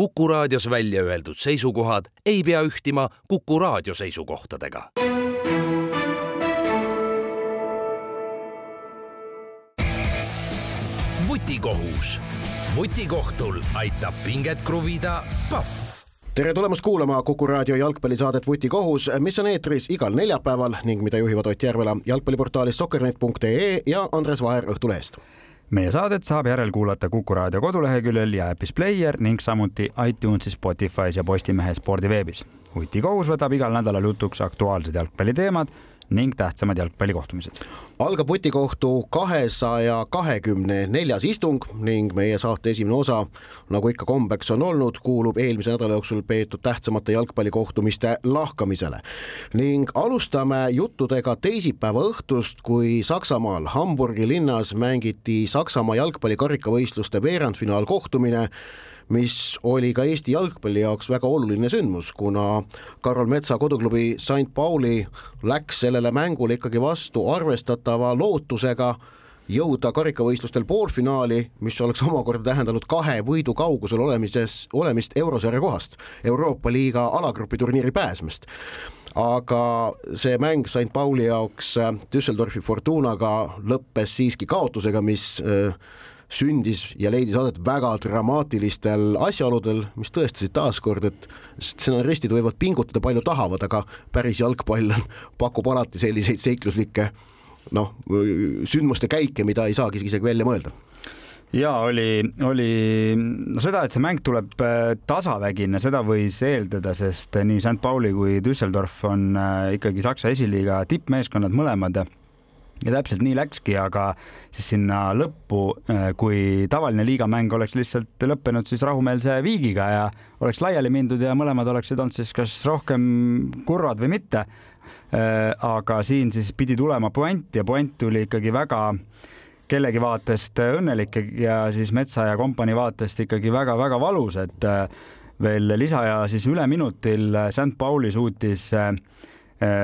Kuku raadios välja öeldud seisukohad ei pea ühtima Kuku raadio seisukohtadega. vutikohus. vutikohtul aitab pinget kruvida Pahv tere tulemast kuulama Kuku raadio jalgpallisaadet Vutikohus, mis on eetris igal neljapäeval ning mida juhivad Ott Järvela jalgpalliportaalis sokkernet.ee ja Andres Vaher Õhtulehest meie saadet saab järelkuulata Kuku raadio koduleheküljel ja äpis Player ning samuti iTunesis, Spotify's ja Postimehe spordiveebis. vutikohus võtab igal nädalal jutuks aktuaalsed jalgpalliteemad ning tähtsamad jalgpallikohtumised. algab vutikohtu kahesaja kahekümne neljas istung ning meie saate esimene osa, nagu ikka kombeks on olnud, kuulub eelmise nädala jooksul peetud tähtsamate jalgpallikohtumiste lahkamisele. ning alustame juttudega teisipäeva õhtust, kui Saksamaal Hamburgi linnas mängiti Saksamaa jalgpallikarikavõistluste veerandfinaalkohtumine mis oli ka Eesti jalgpalli jaoks väga oluline sündmus, kuna Karol Metsa koduklubi St Pauli läks sellele mängule ikkagi vastu arvestatava lootusega jõuda karikavõistlustel poolfinaali, mis oleks omakorda tähendanud kahe võidu kaugusel olemises, olemist eurosarja kohast, Euroopa liiga alagrupi turniiri pääsmist. Aga see mäng St Pauli jaoks Düsseldorfi Fortunaga lõppes siiski kaotusega, mis äh, sündis ja leidis aset väga dramaatilistel asjaoludel, mis tõestasid taaskord, et stsenaristid võivad pingutada palju tahavad, aga päris jalgpall pakub alati selliseid seikluslikke noh, sündmuste käike, mida ei saagi isegi välja mõelda. Ja oli, oli no seda, et see mäng tuleb äh, tasavägine, seda võis eeldada, sest nii St Pauli kui Düsseldorf on äh, ikkagi Saksa esiliiga tippmeeskonnad mõlemad ja täpselt nii läkski, aga siis sinna lõppu, äh, kui tavaline liigamäng oleks lihtsalt lõppenud siis rahumeelse viigiga ja oleks laiali mindud ja mõlemad oleksid olnud siis kas rohkem kurvad või mitte. Äh, aga siin siis pidi tulema puänt ja puänt tuli ikkagi väga kellegi vaatest õnnelik ja siis Metsa ja kompanii vaatest ikkagi väga-väga valus, et äh, veel lisaja siis üleminutil St Pauli suutis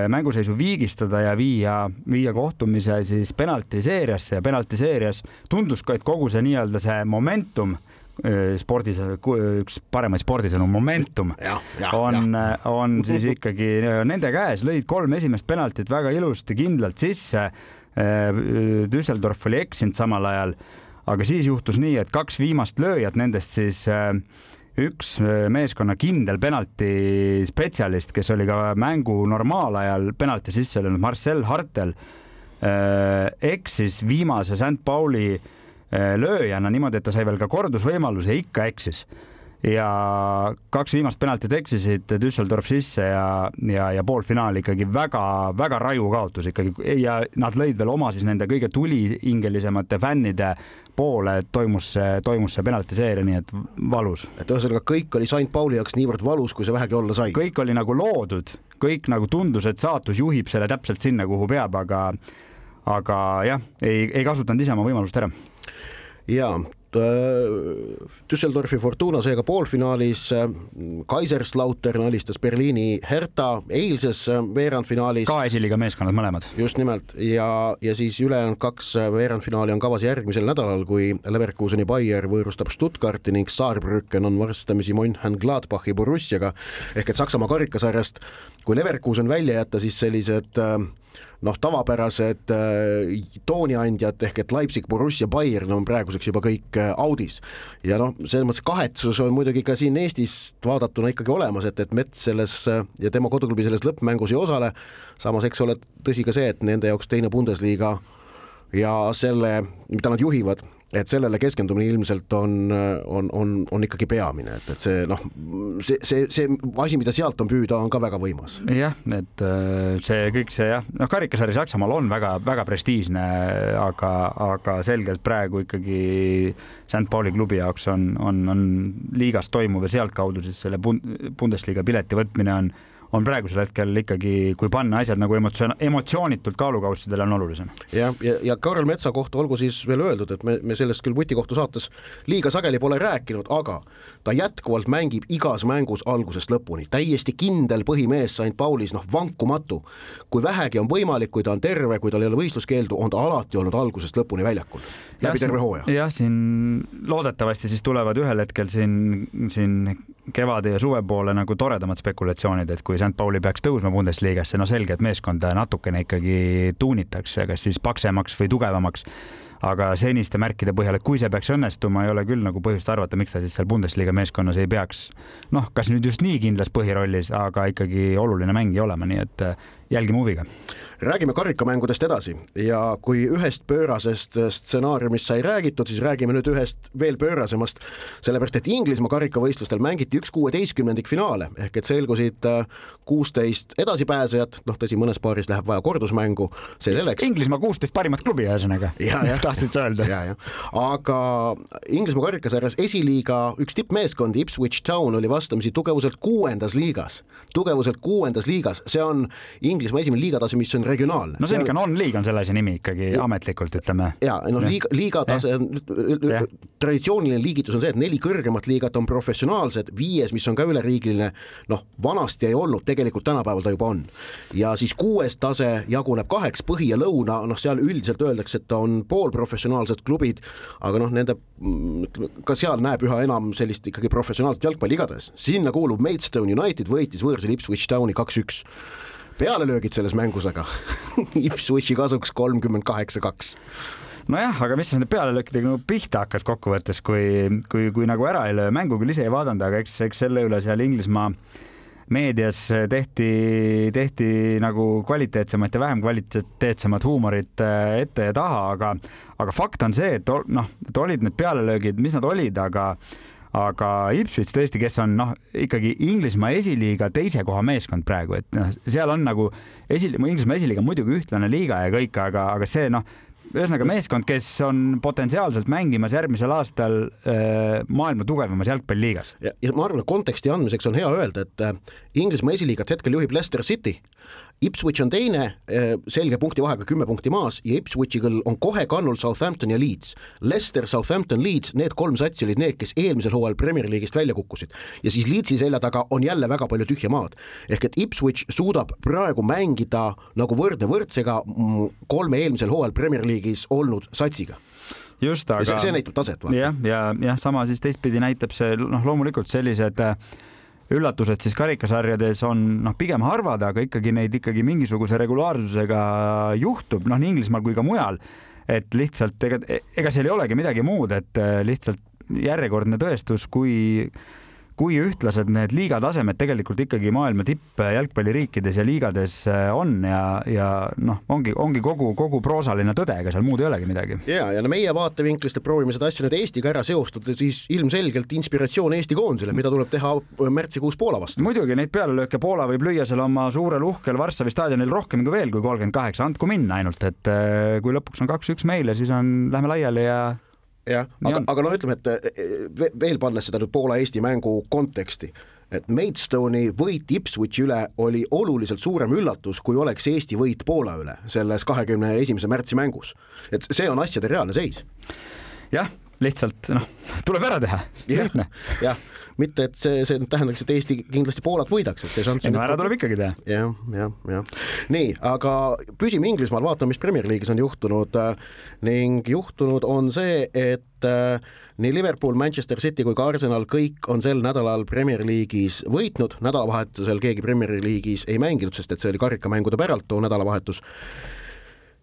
mänguseisu viigistada ja viia, viia kohtumise siis penaltiseeriasse ja penaltiseerias tundus ka, et kogu see nii-öelda see momentum äh, spordis, üks paremaid spordisõnu, momentum ja, ja, on, äh, on siis ikkagi nende käes, lõid kolm esimest penaltit väga ilusti, kindlalt sisse. Düsseldorf oli eksinud samal ajal, aga siis juhtus nii, et kaks viimast lööjat, nendest siis äh, üks äh, meeskonna kindel penalti spetsialist, kes oli ka mängu normaalajal penalti sisse löönud, Marcel Hartel, äh, eksis viimase St. Pauli äh, lööjana niimoodi, et ta sai veel ka kordusvõimaluse ikka eksis ja kaks viimast penaltit eksisid Düsseldorf sisse ja, ja, ja poolfinaal ikkagi väga-väga raju kaotus ikkagi ja nad lõid veel oma siis nende kõige tulihingelisemate fännide poole toimus toimus see penaltiseeria, nii et valus. et ühesõnaga kõik oli St Pauli jaoks niivõrd valus, kui see vähegi olla sai. kõik oli nagu loodud, kõik nagu tundus, et saatus juhib selle täpselt sinna, kuhu peab, aga aga jah, ei, ei kasutanud ise oma võimalust ära ja Düsseldorfi Fortuna seega poolfinaalis, äh, Kaiserslautern alistas Berliini Hertha eilses äh, veerandfinaalis. ka esiliiga meeskonnad mõlemad. just nimelt ja, ja siis ülejäänud kaks veerandfinaali on kavas järgmisel nädalal, kui Leverkuseni Bayer võõrustab Stuttgarti ning Saarbrücken on varstamisi Mönchengladbachi Borussiaga ehk et Saksamaa karikasarjast, kui Leverkusen välja jätta, siis sellised äh, noh, tavapärased äh, tooniandjad ehk et Leipzig, Borussia, Bayern on praeguseks juba kõik äh, audis. ja noh, selles mõttes kahetsus on muidugi ka siin Eestist vaadatuna ikkagi olemas, et, et Mets selles äh, ja tema koduklubi selles lõppmängus ei osale. samas, eks ole tõsi ka see, et nende jaoks teine Bundesliga ja selle, mida nad juhivad, et sellele keskendumine ilmselt on, on, on, on ikkagi peamine, et, et see noh, see, see, see asi, mida sealt on püüda, on ka väga võimas. jah, et äh, see kõik see jah, noh, karikasari Saksamaal on väga-väga prestiižne, aga, aga selgelt praegu ikkagi St Pauli klubi jaoks on, on, on liigas toimuv ja sealtkaudu siis selle Bundesliga pileti võtmine on on praegusel hetkel ikkagi, kui panna asjad nagu emotsioon, emotsioonitult kaalukaussidele, on olulisem. jah, ja, ja, ja Karl Metsa kohta olgu siis veel öeldud, et me, me sellest küll vutikohtu saates liiga sageli pole rääkinud, aga ta jätkuvalt mängib igas mängus algusest lõpuni, täiesti kindel põhimees St Paulis, noh, vankumatu. kui vähegi on võimalik, kui ta on terve, kui tal ei ole võistluskeeldu, on ta alati olnud algusest lõpuni väljakul, läbi terve hooaja. jah, siin loodetavasti siis tulevad ühel hetkel siin, siin kevade ja suve poole nagu toredamad spekulatsioonid, et kui St Pauli peaks tõusma Bundesligasse, no selge, et meeskonda natukene ikkagi tuunitakse, kas siis paksemaks või tugevamaks. aga seniste märkide põhjal, et kui see peaks õnnestuma, ei ole küll nagu põhjust arvata, miks ta siis seal Bundesliga meeskonnas ei peaks noh, kas nüüd just nii kindlas põhirollis, aga ikkagi oluline mängija olema, nii et jälgime huviga räägime karikamängudest edasi. Ja kui ühest pöörasest stsenaariumist sai räägitud, siis räägime nüüd ühest veel pöörasemast, sellepärast et Inglismaa karikavõistlustel mängiti üks kuueteistkümnendik finaale ehk et selgusid äh, kuusteist edasipääsejat, noh, tõsi, mõnes paaris läheb vaja kordusmängu, see selleks. Inglismaa kuusteist parimat klubi, ühesõnaga. tahtsid sa öelda? aga Inglismaa karikasarjas esiliiga üks tippmeeskond, Ipswich Town oli vastamisi tugevuselt kuuendas liigas, tugevuselt kuuendas liigas, see on Inglismaa esimene liigatase, mis on regionaalne. no see on ikka non-league on selle asja nimi ikkagi ja, ametlikult ütleme. ja noh, liiga, liiga tase on traditsiooniline liigitus on see, et neli kõrgemat liigat on professionaalsed, viies, mis on ka üleriigiline, noh, vanasti ei olnud, tegelikult tänapäeval ta juba on. ja siis kuues tase jaguneb kaheks, põhi ja lõuna, noh, seal üldiselt öeldakse, et on poolprofessionaalsed klubid, aga noh, nende ka seal näeb üha enam sellist ikkagi professionaalset jalgpalli igatahes. sinna kuulub Maidstone United, võitis võõrsil Ipswich Towni kaks-üks pealelöögid selles mängus aga Ipswichi kasuks kolmkümmend kaheksa, kaks. Nojah, aga mis sa nende pealelöökidega nagu pihta hakkad kokkuvõttes, kui, kui, kui nagu ära ei löö, mängu küll ise ei vaadanud, aga eks, eks selle üle seal Inglismaa meedias tehti, tehti nagu kvaliteetsemat ja vähem kvaliteetsemat huumorit äh, ette ja taha, aga, aga fakt on see, et noh, et olid need pealelöögid, mis nad olid, aga aga Ipswich tõesti, kes on noh, ikkagi Inglismaa esiliiga teise koha meeskond praegu, et noh, seal on nagu esi, Inglismaa esiliiga muidugi ühtlane liiga ja kõik, aga, aga see noh, ühesõnaga meeskond, kes on potentsiaalselt mängimas järgmisel aastal äh, maailma tugevamas jalgpalliliigas. ja, ma arvan, et konteksti andmiseks on hea öelda, et äh, Inglismaa esiliigat hetkel juhib Leicester City Ipswich on teine, eh, selge punkti vahega kümme punkti maas ja Ipswichil on kohe kannul Southampton ja Leeds. Leicester, Southampton, Leeds, need kolm satsi olid need, kes eelmisel hooajal Premier League'ist välja kukkusid. ja siis Leedsi selja taga on jälle väga palju tühja maad. ehk et Ipswich suudab praegu mängida nagu võrdne võrdsega mm, kolme eelmisel hooajal Premier League'is olnud satsiga just, aga see, see näitab taset. jah, ja, ja, ja sama siis teistpidi näitab see noh, loomulikult sellised äh, üllatused siis karikasarjades on noh, pigem harvad, aga ikkagi neid ikkagi mingisuguse regulaarsusega juhtub, noh nii Inglismaal kui ka mujal. et lihtsalt ega, ega seal ei olegi midagi muud, et äh, lihtsalt järjekordne tõestus, kui kui ühtlased need liiga tasemed tegelikult ikkagi maailma tippjalgpalliriikides ja liigades äh, on ja, ja noh, ongi, ongi kogu, kogu proosaline tõde, ega seal muud ei olegi midagi. ja, ja no meie vaatevinklist, proovime seda asja nüüd Eestiga ära seostada, siis ilmselgelt inspiratsioon Eesti koondisele, mida tuleb teha märtsikuus Poola vastu. muidugi neid pealelööke Poola võib lüüa seal oma suurel uhkel Varssavi staadionil rohkem kui veel kui kolmkümmend kaheksa, andku minna ainult, et äh, kui lõpuks on kaks-üks meile, siis on, lähme laiali ja jah, aga, aga noh, ütleme, et eh, veel pannes seda nüüd Poola-Eesti mängu konteksti, et Maidstone'i võit Ipswichi üle oli oluliselt suurem üllatus, kui oleks Eesti võit Poola üle selles kahekümne esimese märtsi mängus. et see on asjade reaalne seis. jah, lihtsalt noh, tuleb ära teha, lihtne. jah mitte et see, see tähendaks, et Eesti kindlasti Poolat võidaks, et see šanss. ei no ära tuleb ikkagi teha. jah, jah, jah. nii, aga püsime Inglismaal, vaatame, mis Premier League'is on juhtunud ning juhtunud on see, et äh, nii Liverpool, Manchester City kui ka Arsenal kõik on sel nädalal Premier League'is võitnud, nädalavahetusel keegi Premier League'is ei mänginud, sest et see oli karikamängude päralt too nädalavahetus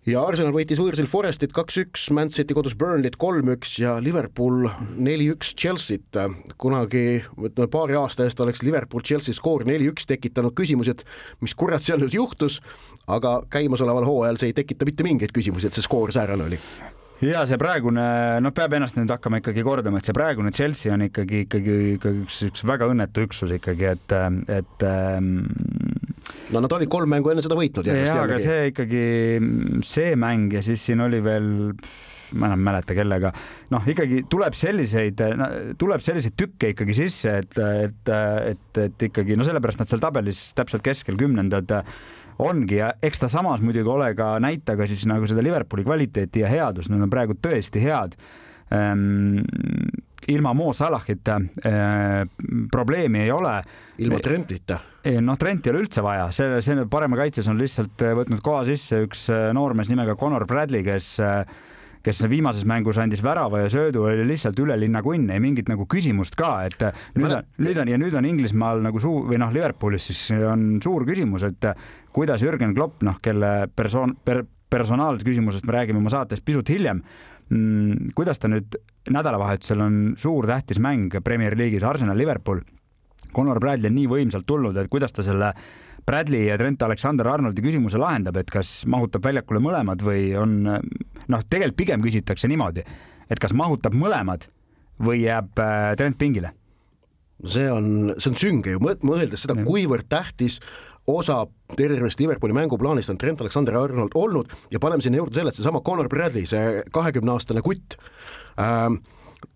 ja Arsenal võitis võõrsil Forestit kaks-üks, Man City kodus Burnley't kolm-üks ja Liverpool neli-üks Chelsea't. kunagi, ütleme paari aasta eest oleks Liverpool-Chelsea skoor neli-üks tekitanud küsimusi, et mis kurat seal nüüd juhtus, aga käimasoleval hooajal see ei tekita mitte mingeid küsimusi, et see skoor säärane oli ja see praegune, noh, peab ennast nüüd hakkama ikkagi kordama, et see praegune Chelsea on ikkagi, ikkagi, ikkagi üks, üks väga õnnetu üksus ikkagi, et, et ähm, no nad olid kolm mängu enne seda võitnud. jaa, aga see ikkagi, see mäng ja siis siin oli veel ma enam ei mäleta kellega. noh, ikkagi tuleb selliseid, tuleb selliseid tükke ikkagi sisse, et, et, et, et ikkagi no sellepärast nad seal tabelis täpselt keskel kümnendad ongi ja eks ta samas muidugi ole ka, näita ka siis nagu seda Liverpooli kvaliteeti ja headust, nad on praegu tõesti head ehm, ilma Mo Salahita äh, probleemi ei ole. ilma Trentita? noh, Trenti ei ole üldse vaja, see, see parema kaitses on lihtsalt võtnud koha sisse üks noormees nimega Connor Bradley, kes äh, kes viimases mängus andis värava ja söödu, oli lihtsalt üle linna kunn, ei mingit nagu küsimust ka, et nüüd on, nüüd on ja nüüd on Inglismaal nagu suur või noh, Liverpoolis siis on suur küsimus, et kuidas Jürgen Klopp, noh, kelle persoon per,, personaalküsimusest me räägime oma saates pisut hiljem. Kuidas ta nüüd nädalavahetusel on suur tähtis mäng Premier League'is Arsenal Liverpool. Connor Bradley on nii võimsalt tulnud, et kuidas ta selle Bradley ja Trent Alexander-Arnoldi küsimuse lahendab, et kas mahutab väljakule mõlemad või on noh, tegelikult pigem küsitakse niimoodi, et kas mahutab mõlemad või jääb äh, Trent pingile? see on, see on sünge ju mõeldes seda, kuivõrd tähtis osa tervest Liverpooli mänguplaanist on Trent Alexander-Arnold olnud ja paneme sinna juurde selle, et seesama Connor Bradley, see kahekümne aastane kutt. Ähm,,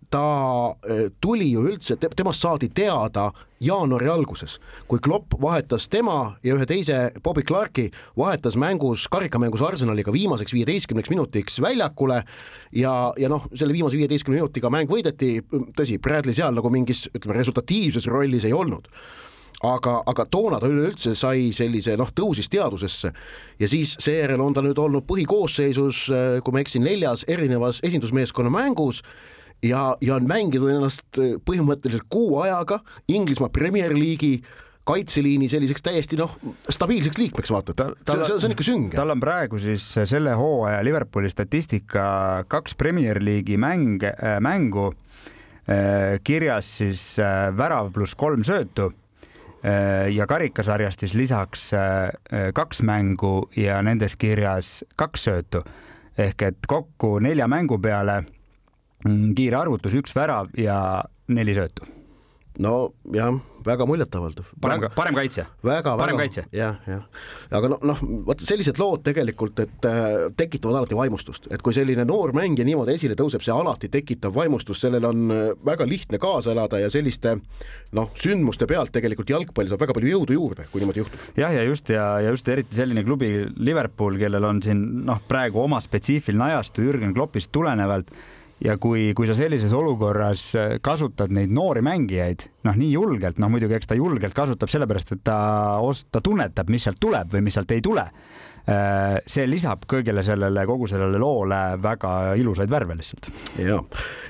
ta eh, tuli ju üldse, temast saadi teada jaanuari alguses, kui Klopp vahetas tema ja ühe teise Bobby Clarki, vahetas mängus, karikamängus Arsenaliga viimaseks viieteistkümneks minutiks väljakule ja, ja noh, selle viimase viieteistkümne minutiga mäng võideti, tõsi, Bradley seal nagu mingis ütleme, resultatiivses rollis ei olnud aga, aga toona ta üleüldse sai sellise noh, tõusis teadusesse ja siis seejärel on ta nüüd olnud põhikoosseisus, eh, kui ma eksin, neljas erinevas esindusmeeskonna mängus. Ja, ja on mänginud ennast äh, põhimõtteliselt kuu ajaga Inglismaa Premier League'i kaitseliini selliseks täiesti noh, stabiilseks liikmeks vaata, et see, see, see on ikka sünge. tal on praegu siis selle hooaja Liverpooli statistika kaks Premier League'i mäng äh,, mängu äh, kirjas siis äh, värav pluss kolm söötu. äh, ja karikasarjast siis lisaks äh, kaks mängu ja nendes kirjas kaks söötu ehk et kokku nelja mängu peale Mm, kiire arvutus, üks värav ja neli söötu. No jah, väga muljetavaldav. parem, parem kaitse. väga, parem väga, kaitse. jah, jah. aga noh, noh, vot sellised lood tegelikult, et äh, tekitavad alati vaimustust, et kui selline noor mängija niimoodi esile tõuseb, see alati tekitab vaimustust, sellel on äh, väga lihtne kaasa elada ja selliste noh, sündmuste pealt tegelikult jalgpall saab väga palju jõudu juurde, kui niimoodi juhtub. jah, ja just ja, ja just eriti selline klubi Liverpool, kellel on siin noh, praegu oma spetsiifiline ajastu Jürgen Kloppist tulenevalt ja kui, kui sa sellises olukorras äh, kasutad neid noori mängijaid, noh, nii julgelt, noh muidugi eks ta julgelt kasutab sellepärast, et ta, ta tunnetab, mis sealt tuleb või mis sealt ei tule see lisab kõigele sellele, kogu sellele loole väga ilusaid värve lihtsalt. ja,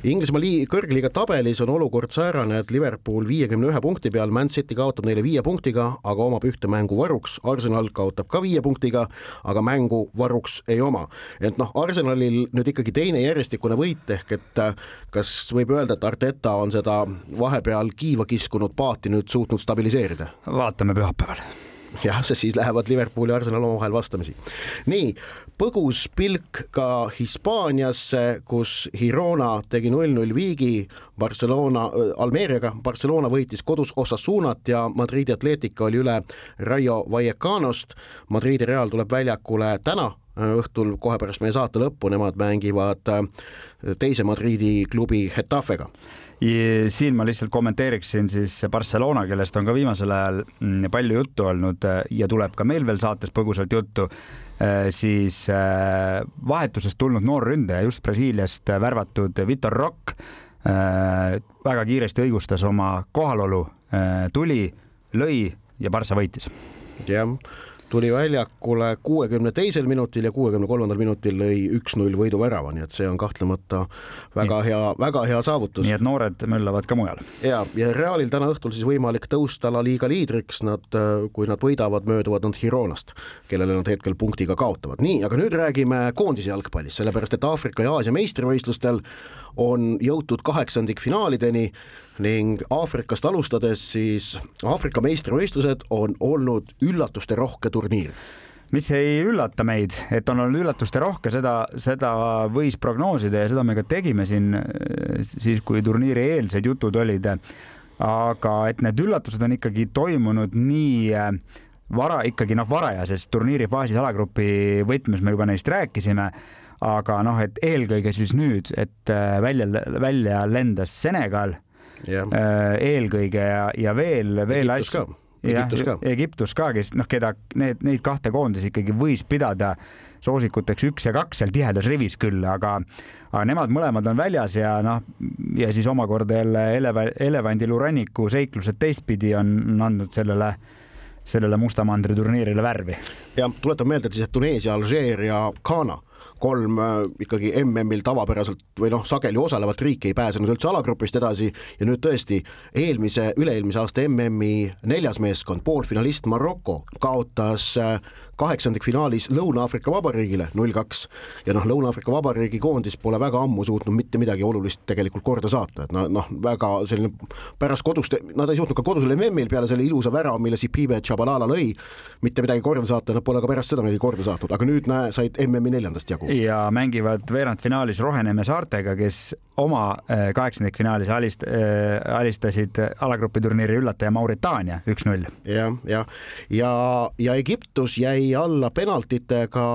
Inglismaa lii-, kõrgliiga tabelis on olukord säärane, et Liverpool viiekümne ühe punkti peal, Man City kaotab neile viie punktiga, aga omab ühte mängu varuks, Arsenal kaotab ka viie punktiga, aga mängu varuks ei oma. et noh, Arsenalil nüüd ikkagi teine järjestikune võit ehk et äh, kas võib öelda, et Arteta on seda vahepeal kiiva kiskunud paati nüüd suutnud stabiliseerida? vaatame pühapäeval jah, siis lähevad Liverpool ja Arsenal omavahel vastamisi. nii, põgus pilk ka Hispaaniasse, kus Girona tegi null-null viigi Barcelona äh,, Almeeriaga, Barcelona võitis kodus Osasunat ja Madridi Atletica oli üle Rayo Vallecanost. Madridi Real tuleb väljakule täna äh, õhtul kohe pärast meie saate lõppu, nemad mängivad äh, teise Madridi klubi Getafega siin ma lihtsalt kommenteeriksin siis Barcelona, kellest on ka viimasel ajal mm, palju juttu olnud äh, ja tuleb ka meil veel saates põgusalt juttu, äh, siis äh, vahetusest tulnud noor ründaja, just Brasiiliast värvatud Vitor Rock väga kiiresti õigustas oma kohalolu, tuli, lõi ja Barca võitis. jah tuli väljakule kuuekümne teisel minutil ja kuuekümne kolmandal minutil lõi üks-null võiduvärava, nii et see on kahtlemata väga nii. hea, väga hea saavutus. nii et noored möllavad ka mujal. ja, ja Realil täna õhtul siis võimalik tõusta La Liga liidriks, nad, kui nad võidavad, mööduvad nad Gironast, kellele nad hetkel punktiga kaotavad. nii, aga nüüd räägime koondise jalgpallist, sellepärast et Aafrika ja Aasia meistrivõistlustel on jõutud kaheksandikfinaalideni ning Aafrikast alustades siis Aafrika meistrivõistlused on olnud üllatusterohke turniir mis ei üllata meid, et on olnud üllatusterohke, seda, seda võis prognoosida ja seda me ka tegime siin siis, kui turniiri eelsed jutud olid. aga et need üllatused on ikkagi toimunud nii äh, vara, ikkagi noh, varajases turniiri faasis alagrupi võtmes me juba neist rääkisime aga noh, et eelkõige siis nüüd, et äh, välja, välja lendas Senegal jah, eelkõige ja, ja veel, veel asju. Egiptus ka. Egiptus ka, kes noh, keda need, neid kahte koondisi ikkagi võis pidada soosikuteks üks ja kaks seal tihedas rivis küll, aga, aga nemad mõlemad on väljas ja noh, ja siis omakorda jälle eleva, elevandiluuranniku seiklused teistpidi on andnud sellele, sellele Musta mandri turniirile värvi. ja tuletan meelde, et siis Tuneesia, Alžeer ja Ghana kolm äh, ikkagi MM-il tavapäraselt või noh, sageli osalevat riiki ei pääsenud üldse alagrupist edasi ja nüüd tõesti eelmise, üle-eelmise aasta MM-i neljas meeskond, poolfinalist Maroko kaotas äh, kaheksandikfinaalis Lõuna-Aafrika Vabariigile null-kaks ja noh, Lõuna-Aafrika Vabariigi koondis pole väga ammu suutnud mitte midagi olulist tegelikult korda saata, et noh, noh, väga selline pärast kodust, nad ei suutnud ka kodusel MM-il peale selle ilusa värava, mille Sipive Tšabalala lõi, mitte midagi korda saata, nad pole ka pärast seda midagi korda saatnud, aga nüüd näe, said MM-i neljandast jagu. ja mängivad veerandfinaalis Roheneme saartega, kes oma äh, kaheksandikfinaalis alist- äh,, alistasid alagrupi turniiri üllataja Mauritaania üks-null. jah, jah, ja, ja Egiptus jäi alla penaltitega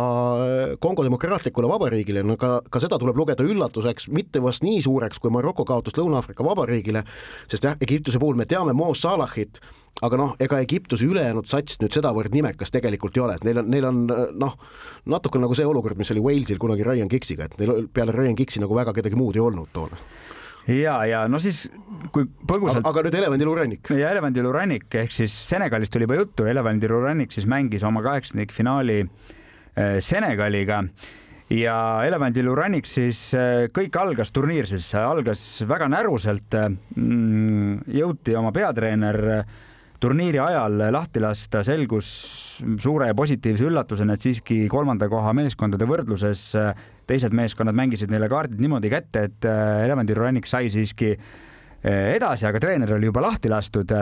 Kongo Demokraatlikule Vabariigile, no ka, ka seda tuleb lugeda üllatuseks, mitte vast nii suureks kui Maroko kaotus Lõuna-Aafrika Vabariigile, sest jah, Egiptuse puhul me teame Mo Salahit, aga noh, ega Egiptuse ülejäänud sats nüüd sedavõrd nimekas tegelikult ei ole, et neil on, neil on noh, natuke nagu see olukord, mis oli Walesil kunagi Ryan Giggs'iga, et neil peale Ryan Giggs'i nagu väga kedagi muud ei olnud toona. Ja, ja no siis kui põgusalt. aga nüüd elevandiluurannik. ja elevandiluurannik ehk siis Senegalist oli juba juttu, elevandiluurannik siis mängis oma kaheksandikfinaali äh, Senegaliga ja elevandiluurannik siis äh, kõik algas, turniir siis algas väga näruselt. jõuti oma peatreener turniiri ajal lahti lasta, selgus suure positiivse üllatusena, et siiski kolmanda koha meeskondade võrdluses teised meeskonnad mängisid neile kaardid niimoodi kätte, et elevandiluurannik sai siiski edasi, aga treener oli juba lahti lastud.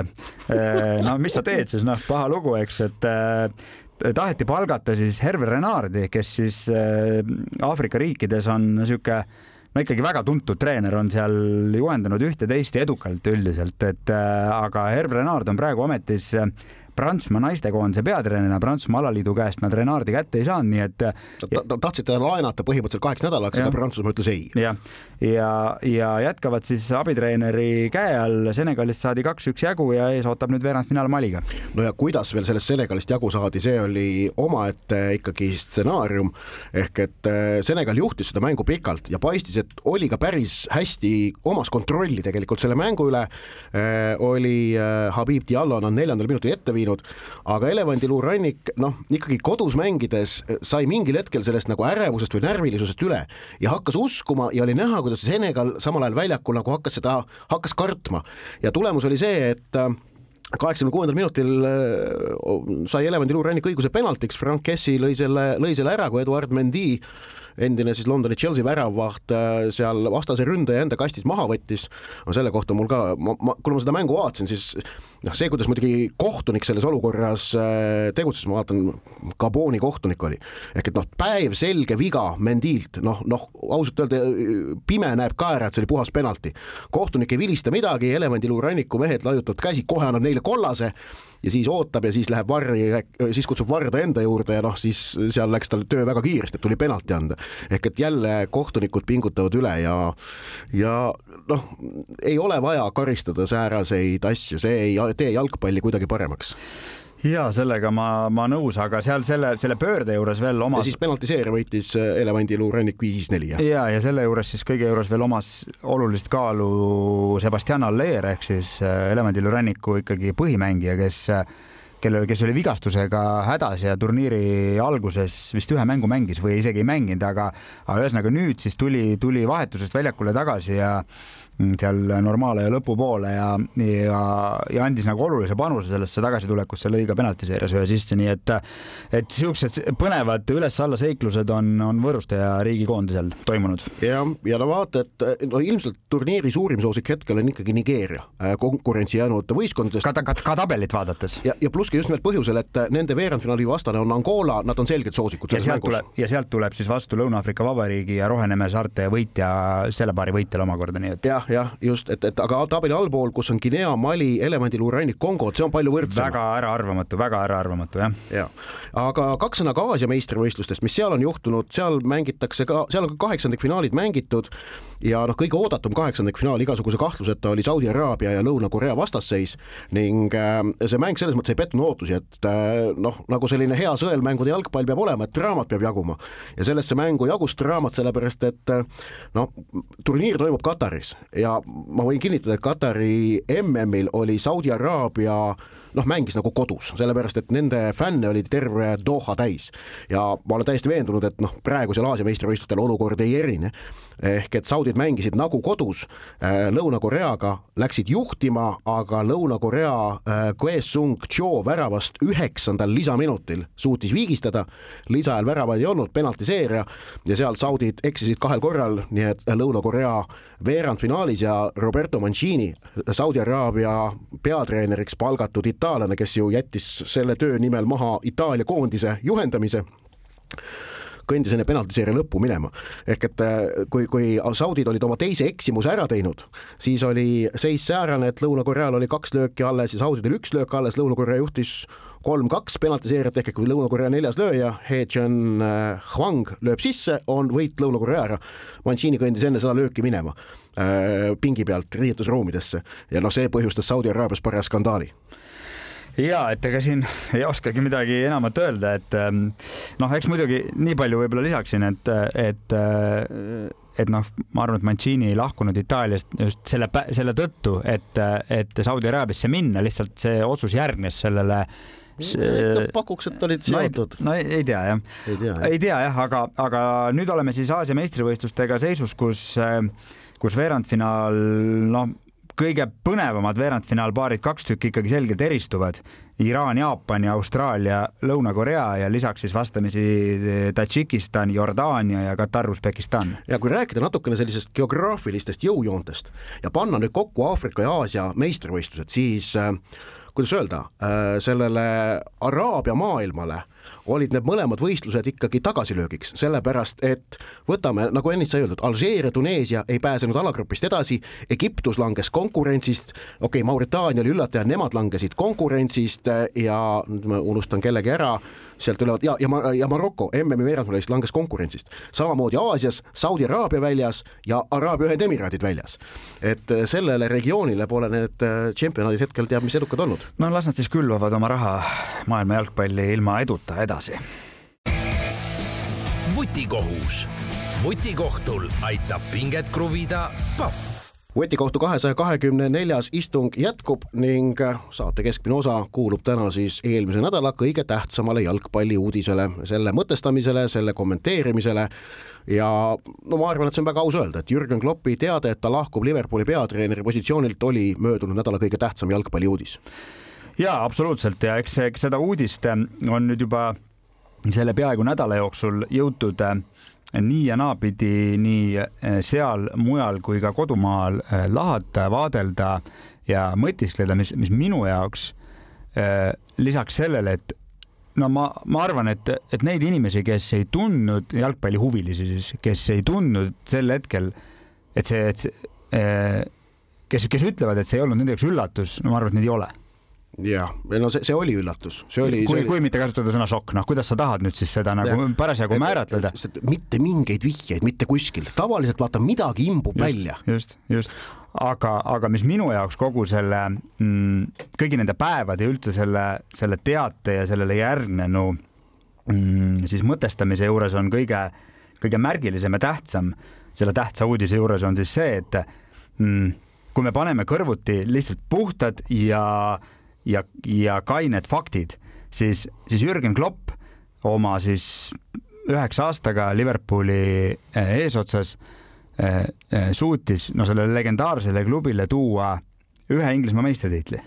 no mis sa teed siis, noh, paha lugu, eks, et taheti palgata siis Herve Renardi, kes siis Aafrika riikides on niisugune no ikkagi väga tuntud treener on seal juhendanud ühte-teist ja edukalt üldiselt, et aga Herve Renard on praegu ametis Prantsusmaa naistekoondise peatreenerina Prantsusmaa alaliidu käest nad Renardi kätte ei saanud, nii et ta, ta tahtsid teda laenata põhimõtteliselt kaheks nädalaks, aga Prantsusmaa ütles ei. jah, ja, ja, jätkavad siis abitreeneri käe all, Senegalist saadi kaks-üks jagu ja ees ootab nüüd veerandfinaal Maliga. no ja kuidas veel sellest Senegalist jagu saadi, see oli omaette ikkagi stsenaarium ehk et Senegal juhtis seda mängu pikalt ja paistis, et oli ka päris hästi omas kontrolli tegelikult selle mängu üle. oli Habib Diallo nad neljandal minutil ette viinud aga elevandiluurannik noh, ikkagi kodus mängides sai mingil hetkel sellest nagu ärevusest või närvilisusest üle ja hakkas uskuma ja oli näha, kuidas Senegal samal ajal väljakul nagu hakkas seda, hakkas kartma ja tulemus oli see, et kaheksakümne kuuendal minutil sai elevandiluurannik õiguse penaltiks, Frank Kessi lõi selle, lõi selle ära, kui Eduard Mendy endine siis Londoni Chelsea väravvaht seal vastase ründaja enda kastist maha võttis. no selle kohta mul ka, ma, ma, kuna ma seda mängu vaatasin, siis noh, see, kuidas muidugi kohtunik selles olukorras tegutses, ma vaatan, Gaboni kohtunik oli, ehk et noh, päevselge viga Mendilt, noh, noh ausalt öelda pime näeb ka ära, et see oli puhas penalti. kohtunik ei vilista midagi, elevandiluuranniku mehed laiutavad käsi, kohe annab neile kollase ja siis ootab ja siis läheb varri, siis kutsub Varda enda juurde ja noh, siis seal läks tal töö väga kiiresti, et tuli penalti anda. ehk et jälle kohtunikud pingutavad üle ja, ja noh, ei ole vaja karistada sääraseid asju, see ei tee jalgpalli kuidagi paremaks ja sellega ma, ma nõus, aga seal selle, selle pöörde juures veel omas. ja siis penaltiseeria võitis elevandiluurannik viis-neli. ja, ja selle juures siis kõige juures veel omas olulist kaalu Sebastian Aller ehk siis elevandiluuranniku ikkagi põhimängija, kes kellel, kes oli vigastusega hädas ja turniiri alguses vist ühe mängu mängis või isegi ei mänginud, aga, aga ühesõnaga nüüd siis tuli, tuli vahetusest väljakule tagasi ja seal normaalaja lõpupoole ja, ja, ja andis nagu olulise panuse sellesse tagasitulekusse, lõi ka penaltiseerias ühe sisse, nii et, et siuksed põnevad üles-alla seiklused on, on Võruste ja riigikoondisel toimunud. ja, ja no vaata, et no ilmselt turniiri suurim soosik hetkel on ikkagi Nigeeria konkurentsi jäänud võistkondadest. ka, ka, ka tabelit vaadates. ja, ja pluss ka just nimelt põhjusel, et nende veerandfinaali vastane on Angola, nad on selged soosikud. ja sealt tuleb, ja sealt tuleb siis vastu Lõuna-Aafrika Vabariigi ja Roheneme saarte võitja, selle paari võitjal omakorda, nii et. jah, jah, just, et, et aga tabeli allpool, kus on Guinea, Mali, elevandiluurannik, Kongo, et see on palju võrdsem. väga äraarvamatu, väga äraarvamatu jah. ja, aga kaks sõna ka Aasia meistrivõistlustest, mis seal on juhtunud, seal mängitakse ka, seal on ka kaheksandikfinaalid mängitud ja noh, kõige oodatum kaheksandikfinaal igasuguse kahtluseta oli Saudi Araabia ja Lõuna-Korea vastasseis ning äh, see mäng selles mõttes ei petnud ootusi, et äh, noh, nagu selline hea sõelmängude jalgpall peab olema, et draamat peab jaguma. Ja sellesse mängu jagus draamat, sellepärast et äh, noh, turniir toimub Kataris. Ja ma võin kinnitada, et Katari MM-il oli Saudi Araabia noh, mängis nagu kodus, sellepärast et nende fänne oli terve Doha täis. Ja ma olen täiesti veendunud, et noh, praegusel Aasia meistrivõistlustel olukord ei erine. Ehk et saudid mängisid nagu kodus äh, Lõuna-Koreaga, läksid juhtima, aga Lõuna-Korea äh, Kwe-Sung Cho väravast üheksandal lisaminutil suutis viigistada, lisaajal väravaid ei olnud, penaltiseeria ja seal saudid eksisid kahel korral, nii et Lõuna-Korea veerandfinaalis ja Roberto Mancini, Saudi Araabia peatreeneriks palgatud itaallane, kes ju jättis selle töö nimel maha Itaalia koondise juhendamise kõndis enne penaltiseeria lõppu minema. ehk et äh, kui, kui saudid olid oma teise eksimuse ära teinud, siis oli seis säärane, et Lõuna-Koreal oli kaks lööki alles ja saudidel üks löök alles, Lõuna-Korea juhtis kolm-kaks penaltiseerijat ehk kui Lõuna-Korea neljas lööja, He Chen äh, Hwang lööb sisse, on võit Lõuna-Korea ära. Mancini kõndis enne seda lööki minema äh, pingi pealt riietusruumidesse ja noh, see põhjustas Saudi Araabias paraja skandaali ja et ega siin ei oskagi midagi enamat öelda, et ähm, noh, eks muidugi nii palju võib-olla lisaksin, et, et et noh, ma arvan, et Mancini ei lahkunud Itaaliast just selle, selle tõttu, et, et Saudi Araabiasse minna, lihtsalt see otsus järgnes sellele pakuks, et olid seotud. no, ei, ei tea jah. ei tea jah, tea, jah, aga, aga nüüd oleme siis Aasia meistrivõistlustega seisus, kus, kus veerandfinaal, noh kõige põnevamad veerandfinaalpaarid, kaks tükki ikkagi selgelt eristuvad. Iraan, Jaapan ja Austraalia, Lõuna-Korea ja lisaks siis vastamisi Tadžikistan, Jordaania ja Katar, Usbekistan. ja kui rääkida natukene sellisest geograafilistest jõujoontest ja panna nüüd kokku Aafrika ja Aasia meistrivõistlused, siis äh, kuidas öelda äh,, sellele Araabia maailmale olid need mõlemad võistlused ikkagi tagasilöögiks, sellepärast et võtame, nagu ennist sai öeldud, Alžeeria, Tuneesia ei pääsenud alagrupist edasi, Egiptus langes konkurentsist, okei okay,, Mauritaania oli üllataja, nemad langesid konkurentsist ja nüüd ma unustan kellegi ära sealt üleval ja, ja, ja Maroko MM-i veerandfinaalist langes konkurentsist. samamoodi Aasias Saudi Araabia väljas ja Araabia Ühendemiraadid väljas. et äh, sellele regioonile pole need äh, tšempionaadid hetkel teab mis edukad olnud. no las nad siis külvavad oma raha maailma jalgpalli ilma eduta edasi. vutikohus vutikohtul aitab pinget kruvida Pahv vutikohtu kahesaja kahekümne neljas istung jätkub ning saate keskmine osa kuulub täna siis eelmise nädala kõige tähtsamale jalgpalliuudisele, selle mõtestamisele, selle kommenteerimisele ja no ma arvan, et see on väga aus öelda, et Jürgen Kloppi teade, et ta lahkub Liverpooli peatreeneri positsioonilt, oli möödunud nädala kõige tähtsam jalgpalliuudis. jaa, absoluutselt ja eks, eks seda uudist on nüüd juba selle peaaegu nädala jooksul jõutud nii ja naapidi nii eh, seal mujal kui ka kodumaal eh, lahata, vaadelda ja mõtiskleda, mis, mis minu jaoks eh, lisaks sellele, et no ma, ma arvan, et, et neid inimesi, kes ei tundnud jalgpallihuvilisi siis, kes ei tundnud sel hetkel, et see, et see, kes, kes ütlevad, et see ei olnud nende jaoks üllatus, no ma arvan, et neid ei ole jah, no see, see oli üllatus, see oli. kui, kui mitte kasutada sõna šokk, noh, kuidas sa tahad nüüd siis seda nagu ja. parasjagu määratleda? mitte mingeid vihjeid mitte kuskil, tavaliselt vaata midagi imbub just, välja. just, just, aga, aga mis minu jaoks kogu selle mm, kõigi nende päevade ja üldse selle, selle teate ja sellele järgnenu mm, siis mõtestamise juures on kõige, kõige märgilisem ja tähtsam selle tähtsa uudise juures on siis see, et mm, kui me paneme kõrvuti lihtsalt puhtad ja ja, ja kained faktid, siis, siis Jürgen Klopp oma siis üheksa aastaga Liverpooli eh, eesotsas eh, eh, suutis no sellele legendaarsele klubile tuua ühe Inglismaa meistritiitli.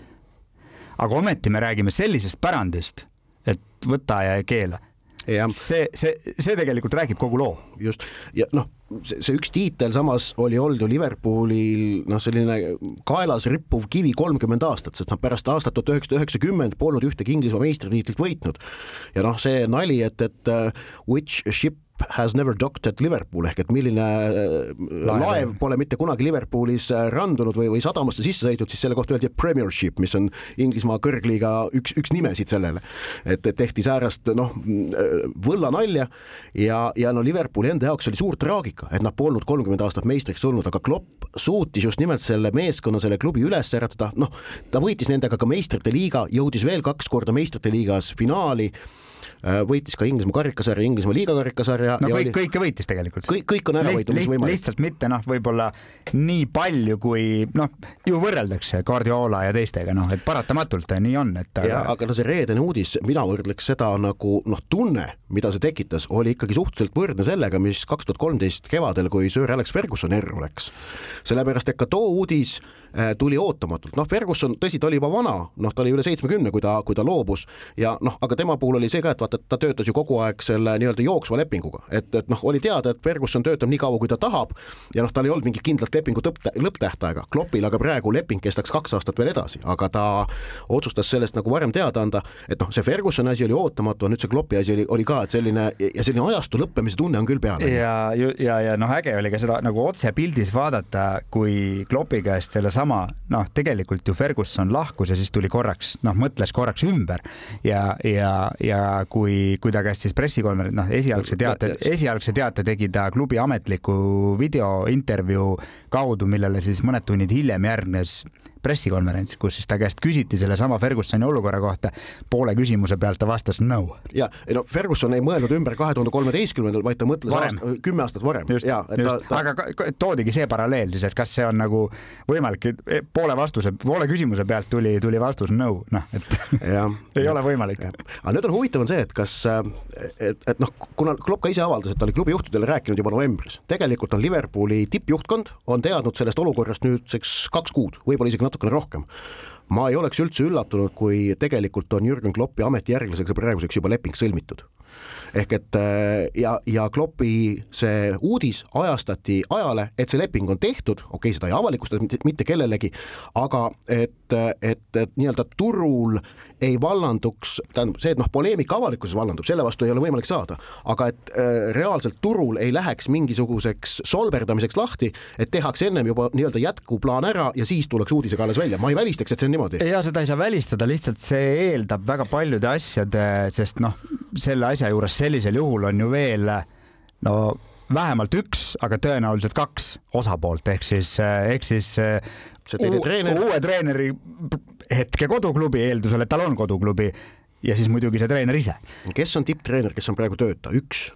aga ometi me räägime sellisest pärandist, et võta ja keela. See, see, see tegelikult räägib kogu loo. just ja noh see, see üks tiitel samas oli olnud ju Liverpoolil noh, selline kaelas rippuv kivi kolmkümmend aastat, sest nad pärast aastat tuhat üheksasada üheksakümmend polnud ühtegi Inglismaa meistritiitlit võitnud. ja noh, see nali, et, et uh, which ship has never docked at Liverpool ehk et milline laev, laev pole mitte kunagi Liverpoolis randunud või, või sadamasse sisse sõitnud, siis selle kohta öeldi Premiership, mis on Inglismaa kõrgliiga üks, üks nimesid sellele. et, tehti säärast noh, võllanalja ja, ja no Liverpooli enda jaoks oli suur traagika, et nad polnud kolmkümmend aastat meistriks tulnud, aga Klopp suutis just nimelt selle meeskonna, selle klubi üles äratada, noh, ta võitis nendega ka meistrite liiga, jõudis veel kaks korda meistrite liigas finaali Äh, võitis ka Inglismaa karikasarja, Inglismaa liiga karikasarja. no kõik oli..., kõike võitis tegelikult. kõik, kõik on ära võitud, mis võimalik. lihtsalt mitte noh, võib-olla nii palju, kui noh, ju võrreldakse Guardiola ja teistega, noh, et paratamatult nii on, et aga.... aga no see reedene uudis, mina võrdleks seda nagu noh, tunne, mida see tekitas, oli ikkagi suhteliselt võrdne sellega, mis kaks tuhat kolmteist kevadel, kui Sir Alex Ferguson erru läks. sellepärast, et ka too uudis Äh, tuli ootamatult, noh, Ferguson, tõsi, ta oli juba vana, noh, ta oli üle seitsmekümne, kui ta, kui ta loobus. Ja noh, aga tema puhul oli see ka, et vaata, et ta töötas ju kogu aeg selle nii-öelda jooksva lepinguga, et, et noh, oli teada, et Ferguson töötab nii kaua, kui ta tahab. Ja noh, tal ei olnud mingit kindlat lepingu lõpptähtaega, Kloppil aga praegu leping kestaks kaks aastat veel edasi, aga ta otsustas sellest nagu varem teada anda, et noh, see Fergusoni asi oli ootamatu, nüüd see Kloppi asi oli, oli ka, et selline ja selline ajastu lõppemise tunne on küll peal. ja, ja, ja noh, äge oli ka seda nagu otsepildis vaadata, kui Kloppi käest sellesama sama, noh, tegelikult ju Ferguson lahkus ja siis tuli korraks, noh, mõtles korraks ümber. Ja, ja, ja kui, kui ta käest siis pressikonverents, noh, esialgse teate, esialgse teate tegi ta klubi ametliku videointervjuu kaudu, millele siis mõned tunnid hiljem järgnes pressikonverents, kus siis ta käest küsiti sellesama Fergusoni olukorra kohta. poole küsimuse pealt ta vastas no. ja ei no Ferguson ei mõelnud ümber kahe tuhande kolmeteistkümnendal, vaid ta mõtles aasta, kümme aastat varem. just, just, ta... aga toodigi see paralleel siis, et kas see on nagu võimalik, poole vastuse, poole küsimuse pealt tuli, tuli vastus no, noh, et ja, ei ja, ole võimalik. aga nüüd on huvitav on see, et kas, et, et noh, kuna Klopp ka ise avaldas, et ta oli klubi juhtidele rääkinud juba novembris, tegelikult on Liverpooli tippjuhtkond on teadnud sellest olukorrast nüüdseks kaks kuud, võib-olla isegi natuke natukene rohkem ma ei oleks üldse üllatunud, kui tegelikult on Jürgen Kloppi ametijärglaseks ja praeguseks juba leping sõlmitud. Ehk et äh, ja, ja Kloppi see uudis ajastati ajale, et see leping on tehtud, okei okay,, seda ei avalikustata mitte, kellelegi, aga et, et, et nii-öelda turul ei vallanduks, tähendab see, et noh, poleemika avalikkuses vallandub, selle vastu ei ole võimalik saada, aga et äh, reaalselt turul ei läheks mingisuguseks solberdamiseks lahti, et tehakse ennem juba nii-öelda jätkuplaan ära ja siis tullakse uudisega alles välja, ma ei välistaks, et see on niimoodi. ja seda ei saa välistada, lihtsalt see eeldab väga paljude asjade, sest noh, selle asja juures sellisel juhul on ju veel no vähemalt üks, aga tõenäoliselt kaks osapoolt ehk siis, ehk siis treener. uue treeneri hetke koduklubi, eeldusel, et tal on koduklubi ja siis muidugi see treener ise. kes on tipptreener, kes on praegu tööta, üks?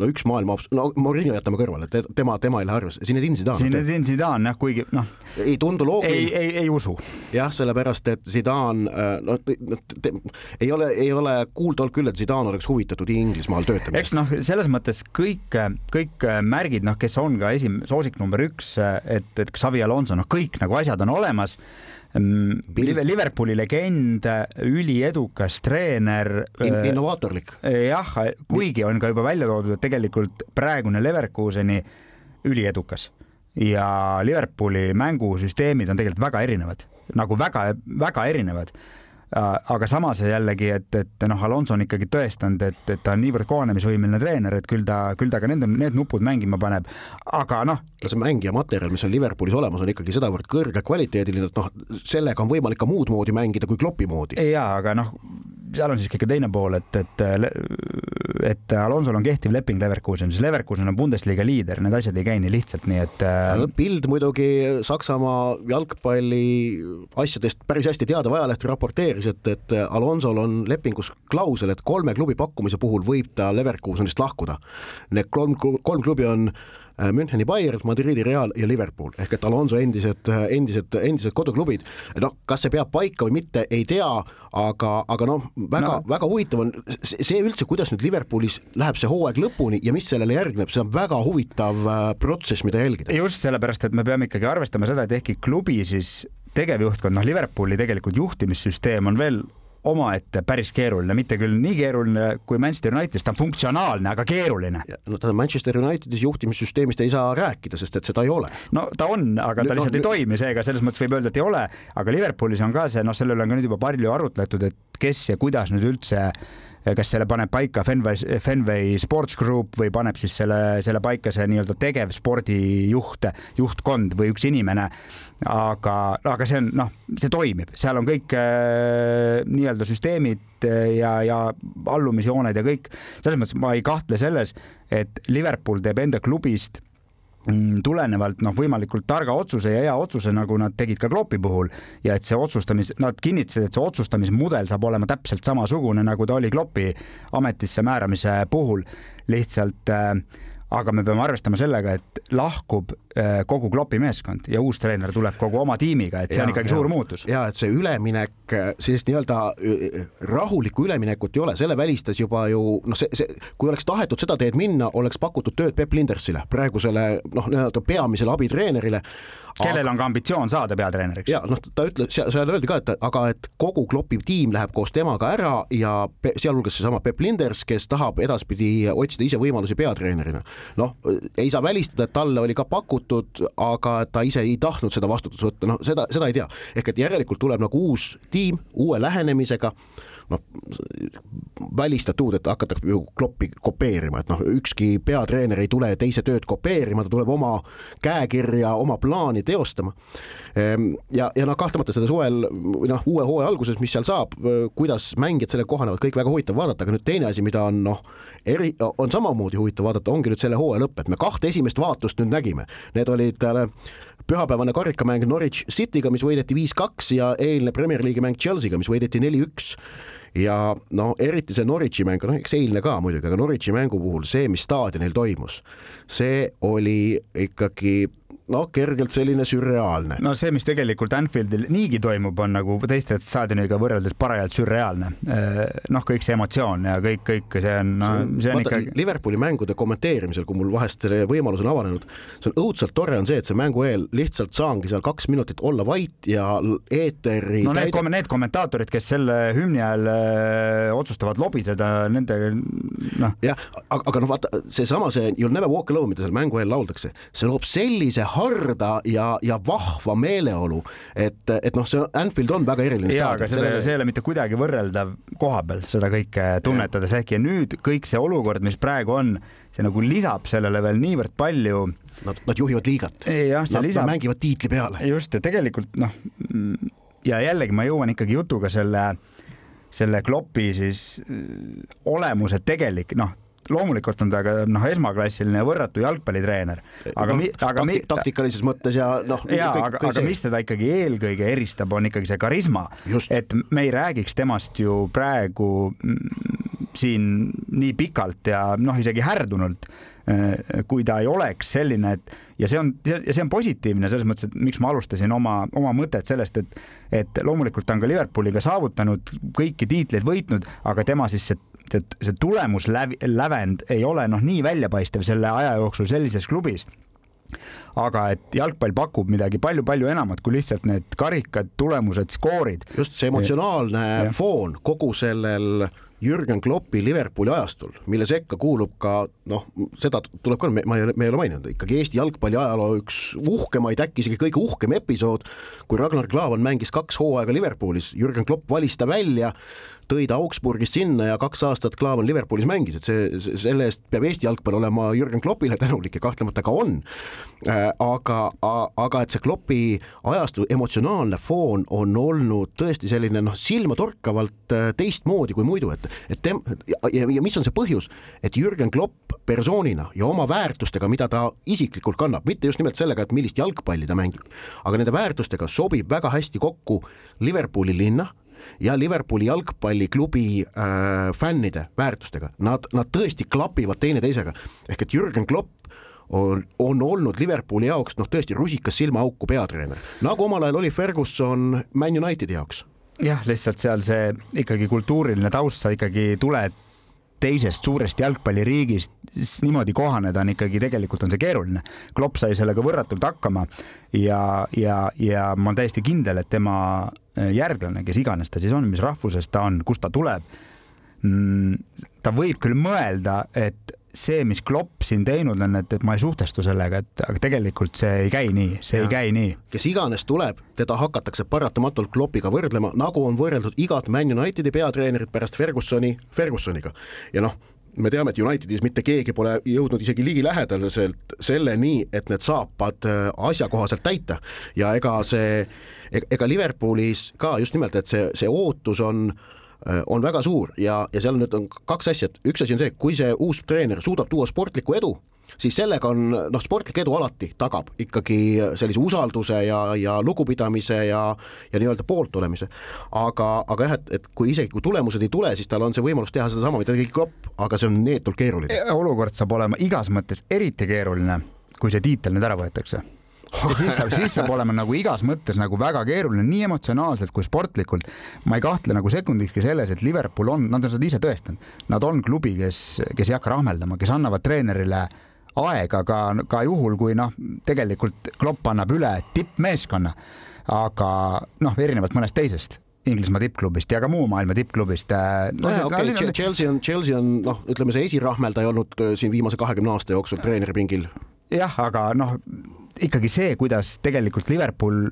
No üks maailma, no Mourinho jätame kõrvale, tema, tema ei lähe arvesse, Zinedine Zidane. Zinedine Zidane jah, kuigi noh. ei tundu loogiline. ei, ei, ei usu. jah, sellepärast et Zidane noh, ei ole, ei ole kuulda olnud küll, et Zidane oleks huvitatud Inglismaal töötamisest. eks noh, selles mõttes kõik, kõik märgid, noh, kes on ka esim-, soosik number üks, et, et Xavi Alonso, noh, kõik nagu asjad on olemas Liverpooli legend, üliedukas treener In. innovaatorlik. jah, kuigi on ka juba välja toodud, et tegelikult praegune Leverkuseni üliedukas ja Liverpooli mängusüsteemid on tegelikult väga erinevad, nagu väga-väga erinevad Äh, aga samas jällegi, et, et noh, Alonso on ikkagi tõestanud, et, et ta on niivõrd kohanemisvõimeline treener, et küll ta, küll ta ka nende, need nupud mängima paneb. aga noh. see mängija materjal, mis on Liverpoolis olemas, on ikkagi sedavõrd kõrge kvaliteediline, et noh, sellega on võimalik ka muud moodi mängida kui Kloppi moodi. ja, aga noh, seal on siiski ka teine pool, et, et, et Alonsol on kehtiv leping Leverkusenis, Leverkusen on Bundesliga liider, need asjad ei käi nii lihtsalt, nii et. pild muidugi Saksamaa jalgpalli asjadest päris hästi teadav ajaleht raporteeris, et, et Alonsol on lepingus klausel, et kolme klubi pakkumise puhul võib ta Leverkusenist lahkuda. Need kolm, kolm klubi on Äh, Müncheni Bayern, Madridi Real ja Liverpool ehk et Alonso endised, endised, endised koduklubid. noh, kas see peab paika või mitte, ei tea, aga, aga noh, väga no., väga huvitav on see üldse, kuidas nüüd Liverpoolis läheb see hooaeg lõpuni ja mis sellele järgneb, see on väga huvitav äh, protsess, mida jälgida. just sellepärast, et me peame ikkagi arvestama seda, et ehkki klubi siis tegevjuhtkond, noh, Liverpooli tegelikult juhtimissüsteem on veel omaette päris keeruline, mitte küll nii keeruline kui Manchester Unitedis, ta on funktsionaalne, aga keeruline. no ta Manchester Unitedis juhtimissüsteemist ei saa rääkida, sest et seda ei ole. no ta on, aga ta no, lihtsalt no, ei toimi, seega selles mõttes võib öelda, et ei ole, aga Liverpoolis on ka see, noh, selle üle on ka nüüd juba palju arutletud, et kes ja kuidas nüüd üldse kas selle paneb paika Fenway, Fenway Sports Group või paneb siis selle, selle paika see nii-öelda tegevspordijuht, juhtkond või üks inimene. aga, aga see on noh, see toimib, seal on kõik äh, nii-öelda süsteemid ja, ja allumisjooned ja kõik. selles mõttes ma ei kahtle selles, et Liverpool teeb enda klubist tulenevalt noh, võimalikult targa otsuse ja hea otsuse, nagu nad tegid ka Kloppi puhul ja et see otsustamis, nad kinnitasid, et see otsustamismudel saab olema täpselt samasugune, nagu ta oli Kloppi ametisse määramise puhul. lihtsalt äh, aga me peame arvestama sellega, et lahkub äh, kogu Kloppi meeskond ja uus treener tuleb kogu oma tiimiga, et see ja, on ikkagi ja, suur muutus. ja et see üleminek, äh, sellist nii-öelda äh, rahulikku üleminekut ei ole, selle välistas juba ju noh, see, see, kui oleks tahetud seda teed minna, oleks pakutud tööd Peep Lindersile, praegusele noh, nii-öelda peamisele abitreenerile kellel on ka ambitsioon saada peatreeneriks. ja noh, ta ütles, seal öeldi ka, et aga et kogu Kloppi tiim läheb koos temaga ära ja sealhulgas seesama Peep Linders, kes tahab edaspidi otsida ise võimalusi peatreenerina. Noh, ei saa välistada, et talle oli ka pakutud, aga ta ise ei tahtnud seda vastutust võtta, noh, seda, seda ei tea. ehk et järelikult tuleb nagu uus tiim uue lähenemisega noh, välistatud, et hakatakse ju kloppi kopeerima, et noh, ükski peatreener ei tule teise tööd kopeerima, ta tuleb oma käekirja, oma plaani teostama. Ehm, ja, ja noh, kahtlemata seda suvel või noh, uue hooaja alguses, mis seal saab, kuidas mängijad sellega kohanevad, kõik väga huvitav vaadata, aga nüüd teine asi, mida on noh, eri, on samamoodi huvitav vaadata, ongi nüüd selle hooaja lõpp, et me kahte esimest vaatust nüüd nägime, need olid äh, pühapäevane karikamäng Norwich City'ga, mis võideti viis-kaks ja eilne Premier League'i mäng Chelsea'ga, mis võideti neli-üks ja no eriti see Norwichi mäng, noh eks eilne ka muidugi, aga Norwichi mängu puhul see, mis staadionil toimus, see oli ikkagi noh, kergelt selline sürreaalne. no see, mis tegelikult Anfieldil niigi toimub, on nagu teiste staadioniga võrreldes parajalt sürreaalne. Eh, noh, kõik see emotsioon ja kõik, kõik see on no,, see on ikka. Liverpooli mängude kommenteerimisel, kui mul vahest selle võimalus on avanenud, see on õudselt tore on see, et see mängu eel lihtsalt saangi seal kaks minutit olla vait ja eeteri. no need, täide... need kommentaatorid, kes selle hümni ajal öö, otsustavad lobiseda, nende noh. jah, aga, aga noh, vaata seesama see You'll never walk alone, mida seal mängu eel lauldakse, see loob sellise harda ja, ja vahva meeleolu, et, et noh, see Anfield on väga eriline staadion. aga seda, see ei ole mitte kuidagi võrreldav koha peal seda kõike tunnetades, ehkki nüüd kõik see olukord, mis praegu on, see nagu lisab sellele veel niivõrd palju. Nad, nad juhivad liigat. Nad, lisab... nad mängivad tiitli peale. just ja tegelikult noh, ja jällegi ma jõuan ikkagi jutuga selle selle Kloppi siis olemuse tegelik noh loomulikult on ta ka noh, esmaklassiline võrratu jalgpallitreener, aga no, aga takti, taktikalises mõttes ja noh. ja kõik, aga, aga mis teda ikkagi eelkõige eristab, on ikkagi see karisma, et me ei räägiks temast ju praegu mm, siin nii pikalt ja noh, isegi härdunult äh, kui ta ei oleks selline, et ja see on, ja see on positiivne selles mõttes, et miks ma alustasin oma, oma mõtet sellest, et, et loomulikult ta on ka Liverpooliga saavutanud kõiki tiitleid võitnud, aga tema siis see see, see tulemuslävend ei ole noh, nii väljapaistev selle aja jooksul sellises klubis aga et jalgpall pakub midagi palju-palju enamat kui lihtsalt need karikad, tulemused, skoorid. just see emotsionaalne ja. foon kogu sellel Jürgen Kloppi Liverpooli ajastul, mille sekka kuulub ka noh, seda tuleb ka, ma ei ole, me ei ole maininud, ikkagi Eesti jalgpalli ajaloo üks uhkemaid, äkki isegi kõige uhkem episood, kui Ragnar Klavan mängis kaks hooaega Liverpoolis, Jürgen Klopp valis ta välja, tõi ta Augsburgist sinna ja kaks aastat Klaavan Liverpoolis mängis, et see, selle eest peab Eesti jalgpall olema Jürgen Kloppile tänulik ja kahtlemata ka on. Äh, aga, aga et see Kloppi ajastu emotsionaalne foon on olnud tõesti selline noh, silmatorkavalt äh, teistmoodi kui muidu, et, et tem- ja, ja, ja mis on see põhjus, et Jürgen Klopp persoonina ja oma väärtustega, mida ta isiklikult kannab, mitte just nimelt sellega, et millist jalgpalli ta mängib, aga nende väärtustega sobib väga hästi kokku Liverpooli linna ja Liverpooli jalgpalliklubi äh, fännide väärtustega, nad, nad tõesti klapivad teineteisega. Ehk et Jürgen Klopp on, on olnud Liverpooli jaoks noh, tõesti rusikas silmaauku peatreener, nagu omal ajal oli Ferguson Man Unitedi jaoks. jah, lihtsalt seal see ikkagi kultuuriline taust, sa ikkagi tuled teisest suurest jalgpalliriigist niimoodi kohaneda on ikkagi, tegelikult on see keeruline. Klopp sai sellega võrratult hakkama ja, ja, ja ma olen täiesti kindel, et tema äh, järglane, kes iganes ta siis on, mis rahvusest ta on, kust ta tuleb, mm, ta võib küll mõelda, et see, mis Klopp siin teinud on, et, et ma ei suhtestu sellega, et aga tegelikult see ei käi nii, see ja. ei käi nii. kes iganes tuleb, teda hakatakse paratamatult Kloppiga võrdlema, nagu on võrreldud igat Man Unitedi peatreenerit pärast Fergusoni Fergusoniga ja noh me teame, et Unitedis mitte keegi pole jõudnud isegi ligilähedaselt selleni, et need saapad äh, asjakohaselt täita ja ega see, e-, ega Liverpoolis ka just nimelt, et see, see ootus on äh, on väga suur ja, ja seal nüüd on kaks asja, et üks asi on see, kui see uus treener suudab tuua sportlikku edu, siis sellega on noh, sportlik edu alati tagab ikkagi sellise usalduse ja, ja lugupidamise ja, ja nii-öelda poolt olemise. aga, aga jah, et, et kui isegi kui tulemused ei tule, siis tal on see võimalus teha sedasama, mida tegi Klopp, aga see on neetult keeruline. olukord saab olema igas mõttes eriti keeruline, kui see tiitel nüüd ära võetakse ja siis saab, siis saab olema nagu igas mõttes nagu väga keeruline, nii emotsionaalselt kui sportlikult. ma ei kahtle nagu sekundikski selles, et Liverpool on, nad on seda ise tõestanud, nad on klubi, kes, kes ei hakka rahmeldama, kes annavad treenerile aega ka, ka juhul, kui noh, tegelikult Klopp annab üle tippmeeskonna, aga noh, erinevalt mõnest teisest Inglismaa tippklubist ja ka muu maailma tippklubist no,. Okay, no, Chelsea on, Chelsea on noh, ütleme see esirahmeldaja olnud äh, siin viimase kahekümne aasta jooksul treeneripingil. jah, aga noh, ikkagi see, kuidas tegelikult Liverpool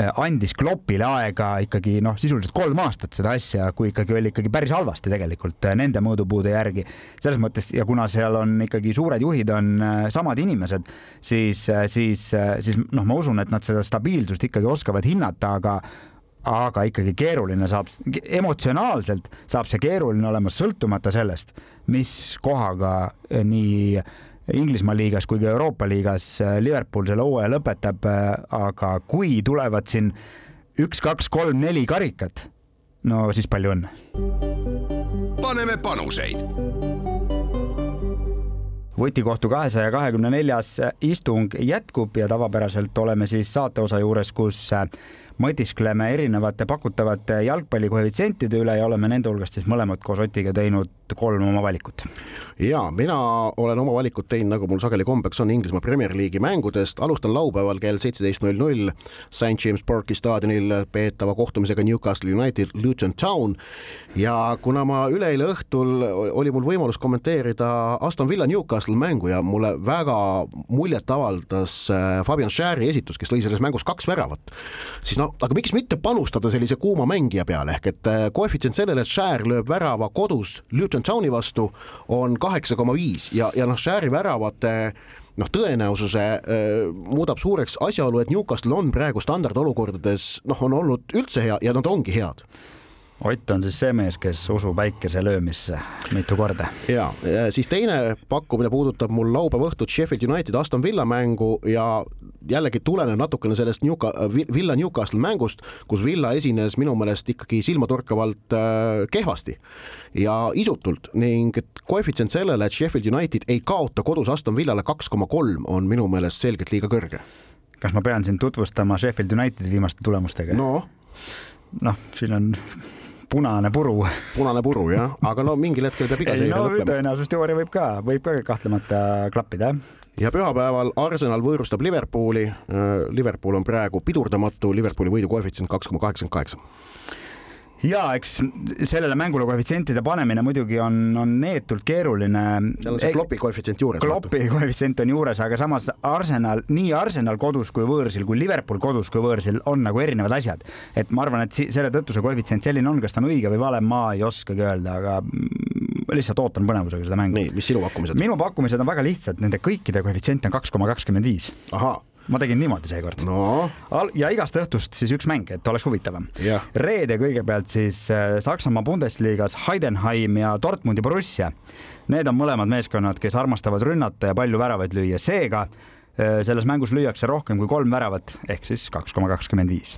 Äh, andis Kloppile aega ikkagi noh, sisuliselt kolm aastat seda asja, kui ikkagi oli ikkagi päris halvasti tegelikult äh, nende mõõdupuude järgi. selles mõttes ja kuna seal on ikkagi suured juhid on äh, samad inimesed, siis, siis, siis noh, ma usun, et nad seda stabiilsust ikkagi oskavad hinnata, aga aga ikkagi keeruline saab, emotsionaalselt saab see keeruline olema sõltumata sellest, mis kohaga nii Inglismaa liigas kui ka Euroopa liigas äh, Liverpool selle hooaja lõpetab, äh, aga kui tulevad siin üks, kaks, kolm, neli karikat, no siis palju õnne. paneme panuseid vutikohtu kahesaja kahekümne neljas istung jätkub ja tavapäraselt oleme siis saateosa juures, kus äh, mõtiskleme erinevate pakutavate jalgpallikoefitsientide üle ja oleme nende hulgast siis mõlemad koos Otiga teinud kolm oma valikut. ja mina olen oma valikud teinud, nagu mul sageli kombeks on Inglismaa Premier League'i mängudest. alustan laupäeval kell seitseteist null null St James Parki staadionil peetava kohtumisega Newcastle United Luton Town ja kuna ma üleeile õhtul oli mul võimalus kommenteerida Aston Villa Newcastle mängu ja mulle väga muljet avaldas äh, Fabian Schärri esitus, kes lõi selles mängus kaks väravat, siis no aga miks mitte panustada sellise kuuma mängija peale ehk et äh, koefitsient sellele, et Schär lööb värava kodus Luton Towni vastu on kaheksa koma viis ja, ja noh, Schäri väravate noh, tõenäosuse äh, muudab suureks asjaolu, et Newcastle on praegu standardolukordades noh, on olnud üldse hea ja nad ongi head Ott on siis see mees, kes usub päikese löömisse mitu korda. ja siis teine pakkumine puudutab mul laupäeva õhtut Sheffield United Aston Villa mängu ja jällegi tuleneb natukene sellest Newca-, Villa Newcastle mängust, kus Villa esines minu meelest ikkagi silmatorkavalt äh, kehvasti ja isutult ning koefitsient sellele, et Sheffield United ei kaota kodus Aston Villale kaks koma kolm, on minu meelest selgelt liiga kõrge. kas ma pean sind tutvustama Sheffield Unitedi viimaste tulemustega? no noh, siin on punane puru. punane puru jah, aga no mingil hetkel peab iga seire no, lõppema. tõenäosusteooria võib ka, võib ka kahtlemata klappida ja pühapäeval Arsenal võõrustab Liverpooli. Äh, Liverpool on praegu pidurdamatu, Liverpooli võidu koefitsient kaks koma kaheksakümmend kaheksa ja eks sellele mängule koefitsientide panemine muidugi on, on neetult keeruline. seal on see Kloppi koefitsient juures. Kloppi koefitsient on juures, aga samas Arsenal, nii Arsenal kodus kui võõrsil kui Liverpool kodus kui võõrsil on nagu erinevad asjad. et ma arvan, et selle tõttu see koefitsient selline on, kas ta on õige või vale, ma ei oskagi öelda, aga lihtsalt ootan põnevusega seda mängu. nii, mis sinu pakkumised? minu pakkumised on väga lihtsad, nende kõikide koefitsient on kaks koma kakskümmend viis. ahah ma tegin niimoodi seekord. No.. ja igast õhtust siis üks mäng, et oleks huvitavam. Yeah.. reede kõigepealt siis äh, Saksamaa Bundesliga's Heidenheim ja Dortmundi Borussia. Need on mõlemad meeskonnad, kes armastavad rünnata ja palju väravaid lüüa, seega selles mängus lüüakse rohkem kui kolm väravat ehk siis kaks koma kakskümmend viis.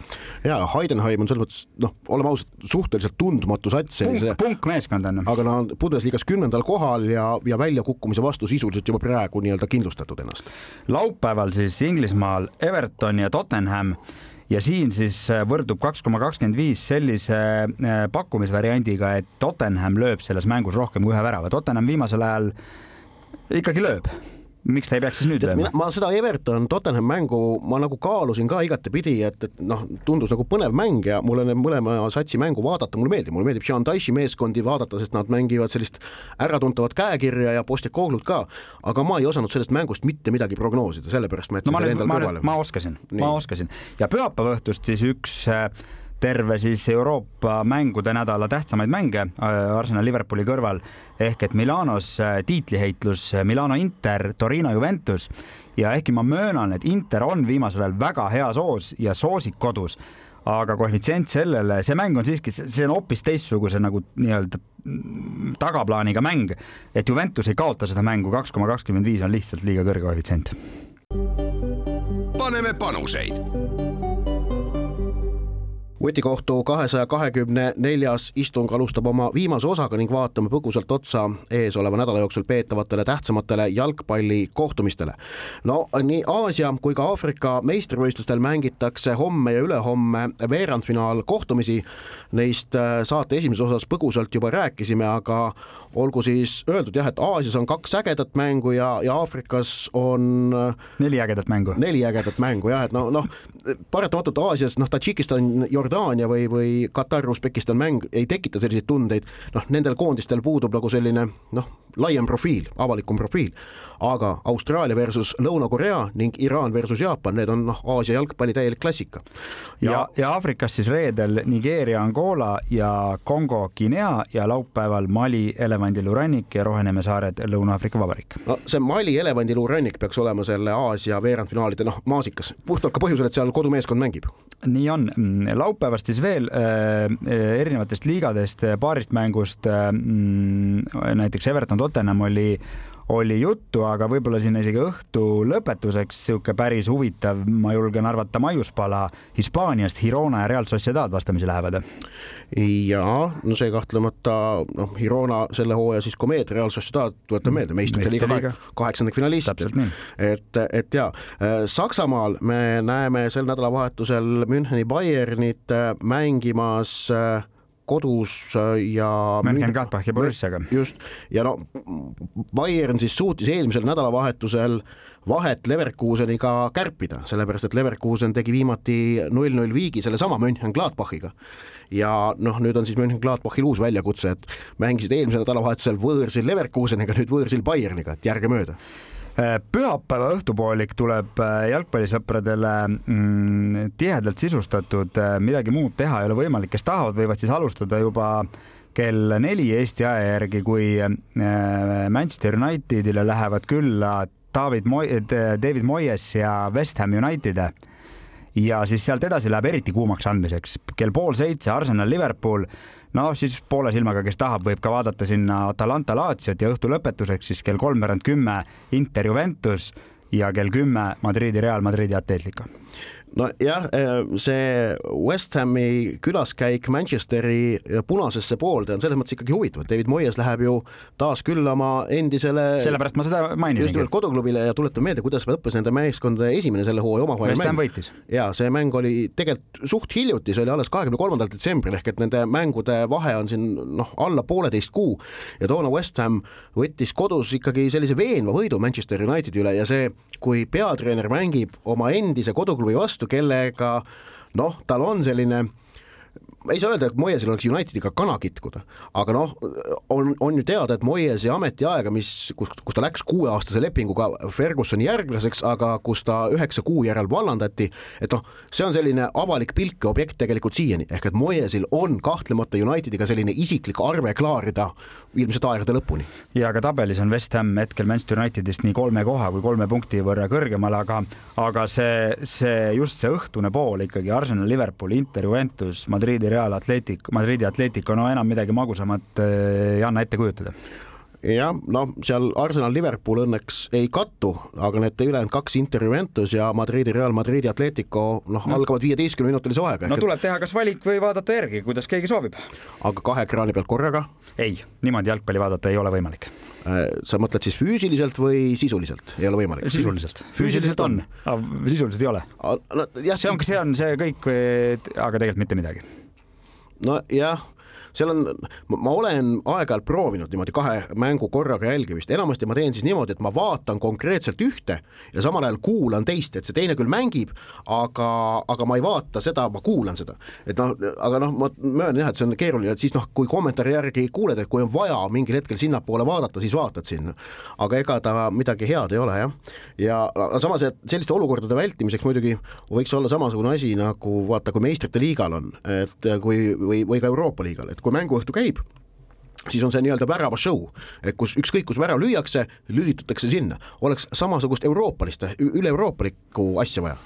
ja Heidenheim on selles mõttes noh, oleme ausad, suhteliselt tundmatu sats sellise. punkmeeskond on. aga nad on Bundesliga-s kümnendal kohal ja, ja väljakukkumise vastu sisuliselt juba praegu nii-öelda kindlustatud ennast. laupäeval siis Inglismaal Everton ja Tottenham ja siin siis äh, võrdub kaks koma kakskümmend viis sellise äh, pakkumisvariandiga, et Tottenham lööb selles mängus rohkem kui ühe värava. Tottenham viimasel ajal ikkagi lööb miks ta ei peaks siis nüüd lööma? ma seda Everton Tottenham mängu ma nagu kaalusin ka igatepidi, et, et noh, tundus nagu põnev mäng ja mulle need mõlema satsi mängu vaadata, mulle meeldib, mulle meeldib Sean Dyche'i meeskondi vaadata, sest nad mängivad sellist äratuntavat käekirja ja Postecoglud ka, aga ma ei osanud sellest mängust mitte midagi prognoosida, sellepärast ma jätsin no, selle endale kõrvale. ma oskasin, ma oskasin ja pühapäeva õhtust siis üks äh, terve siis Euroopa mängude nädala tähtsamaid mänge äh, Arsenal Liverpooli kõrval. Ehk et Milanos äh, tiitliheitlus äh, Milano Inter, Torino Juventus. Ja ehkki ma möönan, et Inter on viimasel ajal väga heas hoos ja soosib kodus, aga koefitsient sellele, see mäng on siiski, see on hoopis teistsuguse nagu nii-öelda tagaplaaniga mäng, et Juventus ei kaota seda mängu, kaks koma kakskümmend viis on lihtsalt liiga kõrge koefitsient. paneme panuseid vutikohtu kahesaja kahekümne neljas istung alustab oma viimase osaga ning vaatame põgusalt otsa eesoleva nädala jooksul peetavatele tähtsamatele jalgpallikohtumistele. no nii Aasia kui ka Aafrika meistrivõistlustel mängitakse homme ja ülehomme veerandfinaal kohtumisi. Neist äh, saate esimeses osas põgusalt juba rääkisime, aga olgu siis öeldud jah, et Aasias on kaks ägedat mängu ja, ja Aafrikas on neli ägedat mängu. neli ägedat mängu jah, et no, noh, paratamatult Aasias noh, Tadžikistan, Jordaania või, või Katar, Usbekistan mäng ei tekita selliseid tundeid, noh, nendel koondistel puudub nagu selline noh, laiem profiil, avalikum profiil, aga Austraalia versus Lõuna-Korea ning Iraan versus Jaapan, need on noh, Aasia jalgpalli täielik klassika. ja, ja, ja Aafrikas siis reedel Nigeeria, Angola ja Kongo, Guinea ja laupäeval Mali, elevandiluurannik ja Roheneme saared, Lõuna-Aafrika Vabariik. no see Mali elevandiluurannik peaks olema selle Aasia veerandfinaalide noh, maasikas, puhtalt ka põhjusel, et seal kodumeeskond mängib. nii on, laupäevast siis veel äh, erinevatest liigadest, paarist mängust äh, näiteks Everton Tottenham oli oli juttu, aga võib-olla siin isegi õhtu lõpetuseks niisugune päris huvitav, ma julgen arvata, maiuspala Hispaaniast, Girona ja Real Sociedad vastamisi lähevad. ja no see kahtlemata noh, Girona selle hooaja siis komeet, Real Sociedad, tuletan meelde, meistrite liiga kaheksandik finalist. et, et ja Saksamaal me näeme sel nädalavahetusel Müncheni Bayernit mängimas äh, kodus äh, ja Mönchengladbachi Borussiaga. just, ja no Bayern siis suutis eelmisel nädalavahetusel vahet Leverkuseniga kärpida, sellepärast et Leverkusen tegi viimati null-null viigi sellesama Mönchengladbachiga. ja noh, nüüd on siis Mönchengladbachil uus väljakutse, et mängisid eelmisel nädalavahetusel võõrsil Leverkuseniga, nüüd võõrsil Bayerniga, et järgemööda pühapäeva õhtupoolik tuleb äh, jalgpallisõpradele mm, tihedalt sisustatud, äh, midagi muud teha ei ole võimalik, kes tahavad, võivad siis alustada juba kell neli Eesti aja järgi, kui Manchester Unitedile lähevad külla David Mo-, David Moyes ja West Ham United. ja siis sealt edasi läheb eriti kuumaks andmiseks, kell pool seitse Arsenal Liverpool no siis poole silmaga, kes tahab, võib ka vaadata sinna Atalanta Latsiot ja õhtu lõpetuseks siis kell kolmveerand kümme Inter Juventus ja kell kümme Madridi Real Madridi Atletico nojah, eh, see West Hami külaskäik Manchesteri punasesse poolde on selles mõttes ikkagi huvitav, et David Moyes läheb ju taas külla oma endisele sellepärast ma seda mainisingi. just nimelt koduklubile ja tuletan meelde, kuidas lõppes nende meeskondade esimene selle hooaja omavaheline mäng. võitis. ja see mäng oli tegelikult suht hiljuti, see oli alles kahekümne kolmandal detsembril ehk et nende mängude vahe on siin noh, alla pooleteist kuu ja toona West Ham võttis kodus ikkagi sellise veenva võidu Manchester Unitedi üle ja see, kui peatreener mängib oma endise koduklubi vastu, vastu, kellega noh, tal on selline ei saa öelda, et Moyesel oleks Unitediga kana kitkuda, aga noh, on, on ju teada, et Moyesi ametiaega, mis, kus, kus ta läks kuueaastase lepinguga Fergusoni järglaseks, aga kus ta üheksa kuu järel vallandati, et noh, see on selline avalik pilk ja objekt tegelikult siiani, ehk et Moyesil on kahtlemata Unitediga selline isiklik arve klaarida ilmselt aegade lõpuni. ja ka tabelis on West Ham hetkel Manchester Unitedist nii kolme koha kui kolme punkti võrra kõrgemal, aga, aga see, see just see õhtune pool ikkagi Arsenal, Liverpool, Inter, Juventus, Madridi Real Atletic, Madridi Atletico, no enam midagi magusamat eh, ei anna ette kujutada jah, no seal Arsenal Liverpool õnneks ei kattu, aga need ülejäänud kaks Inter Juventus ja Madridi Real Madridi Atletico noh no., algavad viieteistkümne minutilise vahega. no tuleb teha kas valik või vaadata järgi, kuidas keegi soovib. aga kahe ekraani pealt korraga? ei, niimoodi jalgpalli vaadata ei ole võimalik. Äh, sa mõtled siis füüsiliselt või sisuliselt ei ole võimalik? sisuliselt, füüsiliselt on, aga sisuliselt ei ole. No, jah, see ongi, see on see kõik, aga tegelikult mitte midagi nojah, seal on, ma olen aeg-ajalt proovinud niimoodi kahe mängu korraga jälgimist, enamasti ma teen siis niimoodi, et ma vaatan konkreetselt ühte ja samal ajal kuulan teist, et see teine küll mängib, aga, aga ma ei vaata seda, ma kuulan seda. et noh, aga noh, ma möönan jah, et see on keeruline, et siis noh, kui kommentaari järgi kuuled, et kui on vaja mingil hetkel sinnapoole vaadata, siis vaatad sinna. aga ega ta midagi head ei ole jah. ja samas, et selliste olukordade vältimiseks muidugi võiks olla samasugune asi nagu vaata, kui meistrite liigal on, et kui või, või ka Euroopa liigal, et kui mänguõhtu käib siis on see nii-öelda värava show, et kus ükskõik, kus värav lüüakse, lülitatakse sinna, oleks samasugust euroopalist, üle-euroopalikku asja vaja.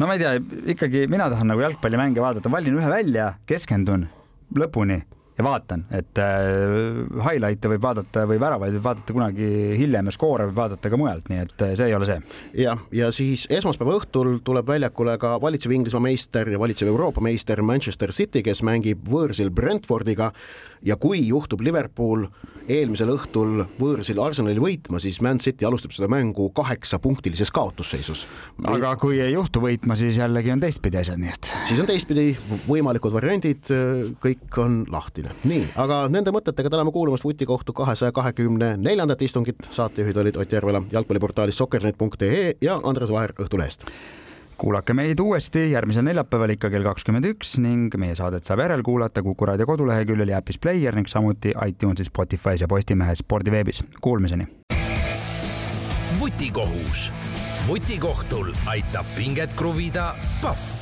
No ma ei tea, ikkagi mina tahan nagu jalgpallimänge vaadata, valin ühe välja, keskendun lõpuni ja vaatan, et äh, highlight'e võib vaadata või väravaid võib vaadata kunagi hiljem ja skoore võib vaadata ka mujalt, nii et äh, see ei ole see. jah, ja siis esmaspäeva õhtul tuleb väljakule ka valitsev Inglismaa meister ja valitsev Euroopa meister Manchester City, kes mängib võõrsil Brentfordiga ja kui juhtub Liverpool eelmisel õhtul võõrsil Arsenali võitma, siis Man City alustab seda mängu kaheksapunktilises kaotusseisus. aga kui ei juhtu võitma, siis jällegi on teistpidi asjad, nii et. siis on teistpidi võimalikud variandid, kõik on lahtine. nii, aga nende mõtetega täname kuulamast vutikohtu kahesaja kahekümne neljandat istungit. saatejuhid olid Ott Järvela jalgpalliportaalist soccernet.ee ja Andres Vaher Õhtulehest kuulake meid uuesti järgmisel neljapäeval ikka kell kakskümmend üks ning meie saadet saab järelkuulata Kuku raadio koduleheküljel ja äpis Player ning samuti iTunesis, Spotify's ja Postimehes spordiveebis. Kuulmiseni. vutikohus. vutikohtul aitab pinget kruvida Pahv